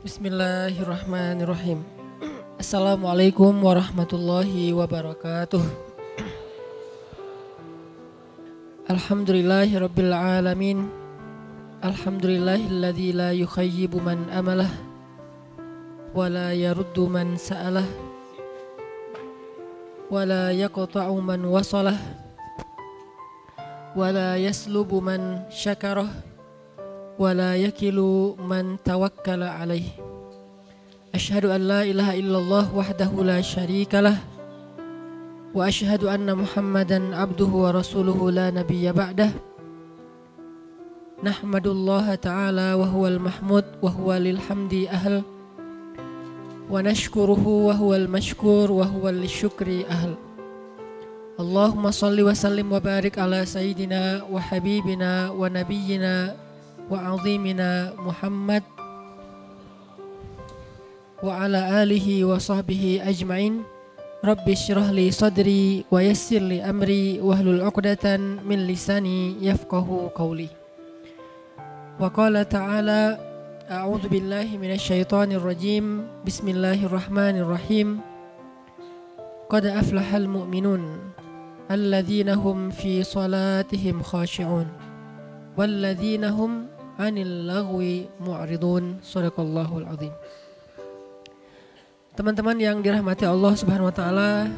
Bismillahirrahmanirrahim. Assalamualaikum warahmatullahi wabarakatuh. Alhamdulillahi rabbil alamin. Alhamdulillahilladzi la yukhayyibu man amalah wa la yaruddu man sa'alah wa la yaqta'u man wasalah wa la yaslubu man syakarah ولا يكل من توكل عليه أشهد أن لا إله إلا الله وحده لا شريك له وأشهد أن محمدا عبده ورسوله لا نبي بعده نحمد الله تعالى وهو المحمود وهو للحمد أهل ونشكره وهو المشكور وهو للشكر أهل اللهم صل وسلم وبارك على سيدنا وحبيبنا ونبينا وعظيمنا محمد وعلى آله وصحبه أجمعين. رب اشرح لي صدري ويسر لي أمري واحلل عقدة من لساني يفقه قولي. وقال تعالى أعوذ بالله من الشيطان الرجيم. بسم الله الرحمن الرحيم. قد أفلح المؤمنون الذين هم في صلاتهم خاشعون والذين هم anil lagwi mu'ridun sadaqallahul azim Teman-teman yang dirahmati Allah Subhanahu wa taala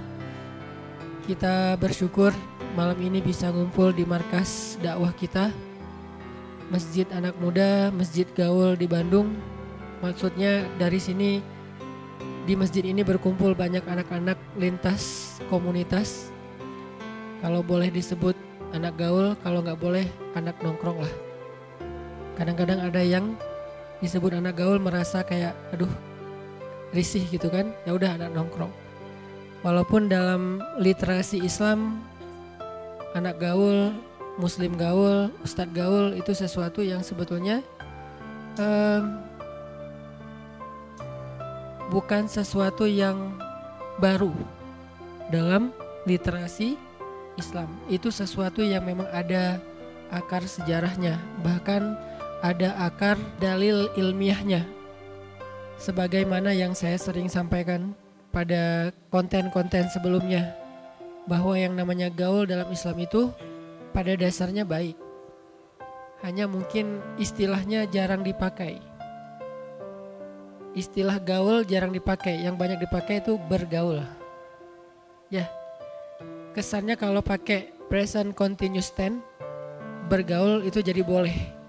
kita bersyukur malam ini bisa ngumpul di markas dakwah kita Masjid Anak Muda, Masjid Gaul di Bandung. Maksudnya dari sini di masjid ini berkumpul banyak anak-anak lintas komunitas. Kalau boleh disebut anak gaul, kalau nggak boleh anak nongkrong lah kadang-kadang ada yang disebut anak gaul merasa kayak aduh risih gitu kan. Ya udah anak nongkrong. Walaupun dalam literasi Islam anak gaul muslim gaul ustadz gaul itu sesuatu yang sebetulnya um, bukan sesuatu yang baru dalam literasi Islam. Itu sesuatu yang memang ada akar sejarahnya. Bahkan ada akar dalil ilmiahnya. Sebagaimana yang saya sering sampaikan pada konten-konten sebelumnya bahwa yang namanya gaul dalam Islam itu pada dasarnya baik. Hanya mungkin istilahnya jarang dipakai. Istilah gaul jarang dipakai, yang banyak dipakai itu bergaul. Ya. Kesannya kalau pakai present continuous tense bergaul itu jadi boleh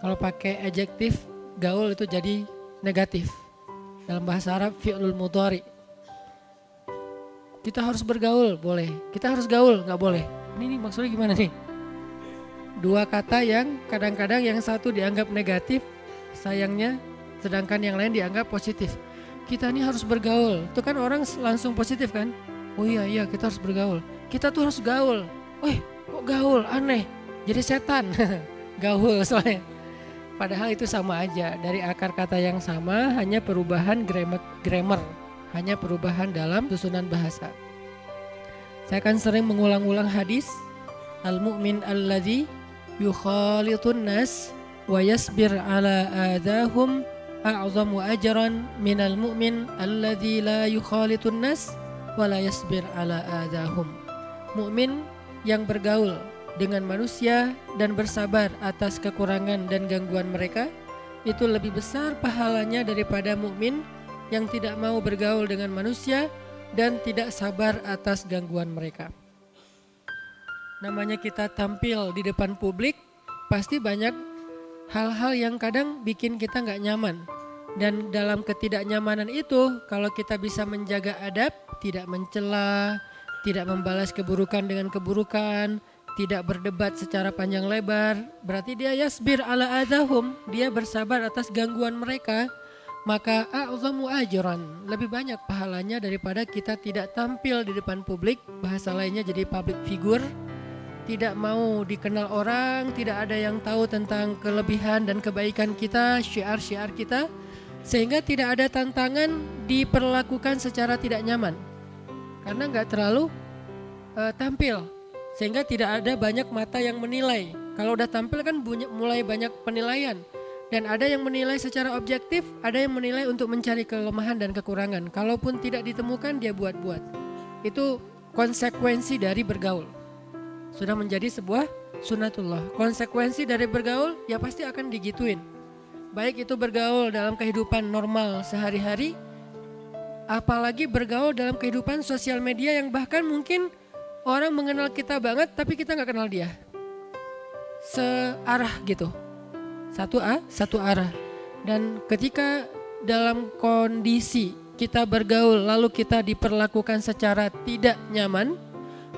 kalau pakai adjektif gaul itu jadi negatif. Dalam bahasa Arab fi'lul mudhari. Kita harus bergaul, boleh. Kita harus gaul, nggak boleh. Ini nih maksudnya gimana nih? Dua kata yang kadang-kadang yang satu dianggap negatif, sayangnya sedangkan yang lain dianggap positif. Kita ini harus bergaul. Itu kan orang langsung positif kan? Oh iya iya kita harus bergaul. Kita tuh harus gaul. Wih kok gaul aneh. Jadi setan. gaul soalnya. Padahal itu sama aja, dari akar kata yang sama hanya perubahan grammar, grammar hanya perubahan dalam susunan bahasa. Saya akan sering mengulang-ulang hadis Al-mu'min alladhi yukhalitun nas wa yasbir ala adahum a'zamu ajran minal mu'min alladhi la yukhalitun nas wa la yasbir ala adahum. Mukmin yang bergaul dengan manusia dan bersabar atas kekurangan dan gangguan mereka itu lebih besar pahalanya daripada mukmin yang tidak mau bergaul dengan manusia dan tidak sabar atas gangguan mereka. Namanya kita tampil di depan publik, pasti banyak hal-hal yang kadang bikin kita nggak nyaman. Dan dalam ketidaknyamanan itu, kalau kita bisa menjaga adab, tidak mencela, tidak membalas keburukan dengan keburukan, tidak berdebat secara panjang lebar, berarti dia yasbir ala adahum, dia bersabar atas gangguan mereka, maka a'zamu ajran, lebih banyak pahalanya daripada kita tidak tampil di depan publik, bahasa lainnya jadi public figure, tidak mau dikenal orang, tidak ada yang tahu tentang kelebihan dan kebaikan kita, syiar-syiar kita, sehingga tidak ada tantangan diperlakukan secara tidak nyaman. Karena nggak terlalu uh, tampil sehingga tidak ada banyak mata yang menilai. Kalau udah tampil kan mulai banyak penilaian. Dan ada yang menilai secara objektif, ada yang menilai untuk mencari kelemahan dan kekurangan. Kalaupun tidak ditemukan, dia buat-buat. Itu konsekuensi dari bergaul. Sudah menjadi sebuah sunatullah. Konsekuensi dari bergaul ya pasti akan digituin. Baik itu bergaul dalam kehidupan normal sehari-hari, apalagi bergaul dalam kehidupan sosial media yang bahkan mungkin orang mengenal kita banget tapi kita nggak kenal dia. Searah gitu. Satu a satu arah. Dan ketika dalam kondisi kita bergaul lalu kita diperlakukan secara tidak nyaman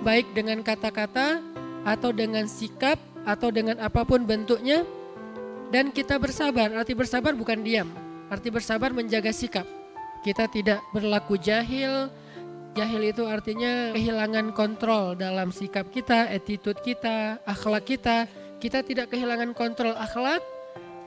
baik dengan kata-kata atau dengan sikap atau dengan apa pun bentuknya dan kita bersabar. Arti bersabar bukan diam. Arti bersabar menjaga sikap. Kita tidak berlaku jahil jahil itu artinya kehilangan kontrol dalam sikap kita attitude kita akhlak kita. Kita tidak kehilangan kontrol akhlak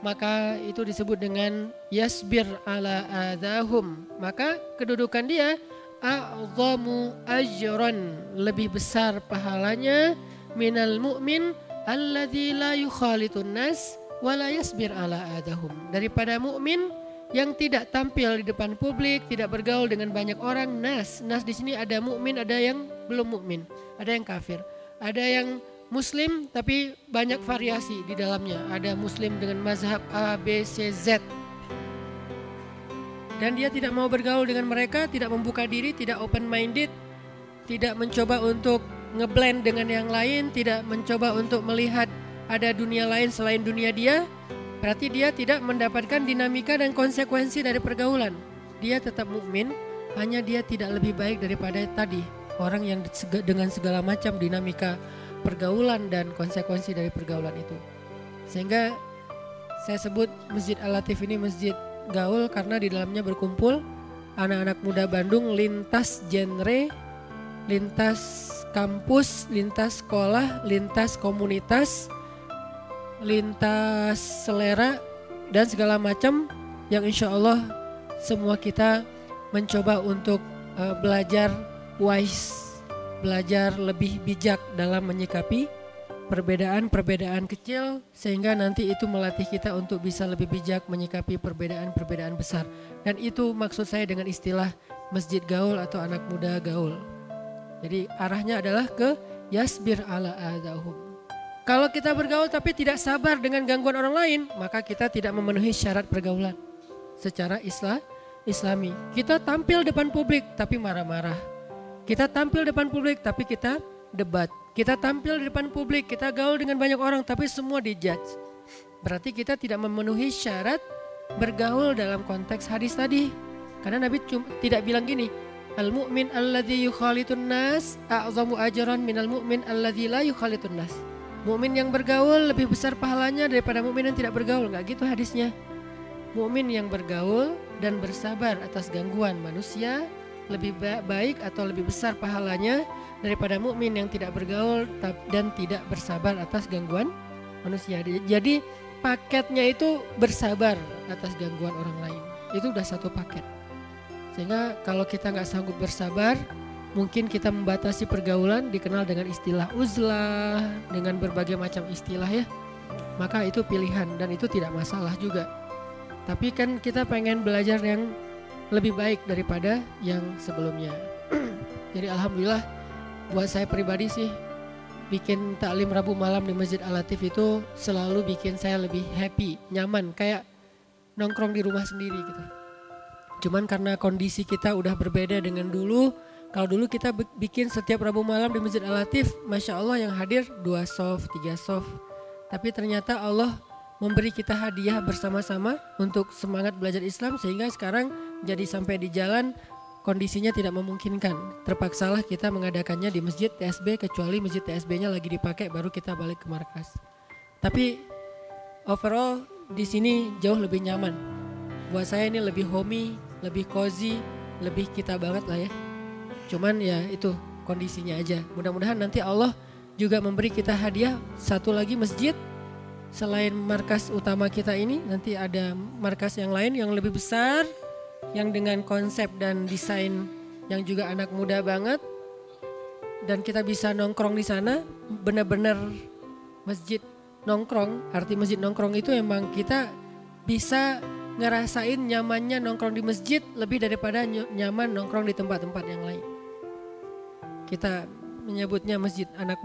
maka itu disebut dengan yasbir ala adahum. Maka kedudukan dia a'zamu ajran lebih besar pahalanya minal mu'min alladzi la yukhalitun nas wa la yasbir ala adahum. Daripada mukmin yang tidak tampil di depan publik, tidak bergaul dengan banyak orang. Nas, nas di sini ada mukmin, ada yang belum mukmin, ada yang kafir, ada yang Muslim tapi banyak variasi di dalamnya. Ada Muslim dengan mazhab A, B, C, Z. Dan dia tidak mau bergaul dengan mereka, tidak membuka diri, tidak open minded, tidak mencoba untuk ngeblend dengan yang lain, tidak mencoba untuk melihat ada dunia lain selain dunia dia. Berarti dia tidak mendapatkan dinamika dan konsekuensi dari pergaulan. Dia tetap mukmin, hanya dia tidak lebih baik daripada tadi orang yang dengan segala macam dinamika pergaulan dan konsekuensi dari pergaulan itu. Sehingga saya sebut Masjid Al-Latif ini masjid gaul karena di dalamnya berkumpul anak-anak muda Bandung lintas genre, lintas kampus, lintas sekolah, lintas komunitas, lintas selera dan segala macam yang insya Allah semua kita mencoba untuk uh, belajar wise belajar lebih bijak dalam menyikapi perbedaan-perbedaan kecil sehingga nanti itu melatih kita untuk bisa lebih bijak menyikapi perbedaan-perbedaan besar. Dan itu maksud saya dengan istilah masjid gaul atau anak muda gaul. Jadi arahnya adalah ke yasbir ala adahum. Kalau kita bergaul tapi tidak sabar dengan gangguan orang lain, maka kita tidak memenuhi syarat pergaulan secara Islam Islami. Kita tampil depan publik tapi marah-marah kita tampil depan publik tapi kita debat. Kita tampil depan publik, kita gaul dengan banyak orang tapi semua dijudge. Berarti kita tidak memenuhi syarat bergaul dalam konteks hadis tadi. Karena Nabi cuma, tidak bilang gini, Al-mu'min alladhi yukhalitun nas a'zamu ajaran minal mu'min alladhi la yukhalitun nas. Mukmin yang bergaul lebih besar pahalanya daripada mukmin yang tidak bergaul. Enggak gitu hadisnya. Mukmin yang bergaul dan bersabar atas gangguan manusia lebih baik atau lebih besar pahalanya daripada mukmin yang tidak bergaul dan tidak bersabar atas gangguan manusia. Jadi paketnya itu bersabar atas gangguan orang lain. Itu udah satu paket. Sehingga kalau kita nggak sanggup bersabar, mungkin kita membatasi pergaulan dikenal dengan istilah uzlah, dengan berbagai macam istilah ya. Maka itu pilihan dan itu tidak masalah juga. Tapi kan kita pengen belajar yang lebih baik daripada yang sebelumnya. Jadi alhamdulillah buat saya pribadi sih bikin taklim Rabu malam di Masjid Al-Latif itu selalu bikin saya lebih happy, nyaman kayak nongkrong di rumah sendiri gitu. Cuman karena kondisi kita udah berbeda dengan dulu, kalau dulu kita bikin setiap Rabu malam di Masjid Al-Latif, Masya Allah yang hadir dua soft, tiga soft. Tapi ternyata Allah memberi kita hadiah bersama-sama untuk semangat belajar Islam sehingga sekarang jadi sampai di jalan kondisinya tidak memungkinkan. Terpaksalah kita mengadakannya di masjid TSB kecuali masjid TSB-nya lagi dipakai baru kita balik ke markas. Tapi overall di sini jauh lebih nyaman. Buat saya ini lebih homey, lebih cozy, lebih kita banget lah ya. Cuman ya itu kondisinya aja. Mudah-mudahan nanti Allah juga memberi kita hadiah satu lagi masjid selain markas utama kita ini nanti ada markas yang lain yang lebih besar yang dengan konsep dan desain yang juga anak muda banget dan kita bisa nongkrong di sana benar-benar masjid nongkrong arti masjid nongkrong itu emang kita bisa ngerasain nyamannya nongkrong di masjid lebih daripada nyaman nongkrong di tempat-tempat yang lain. Kita menyebutnya masjid anak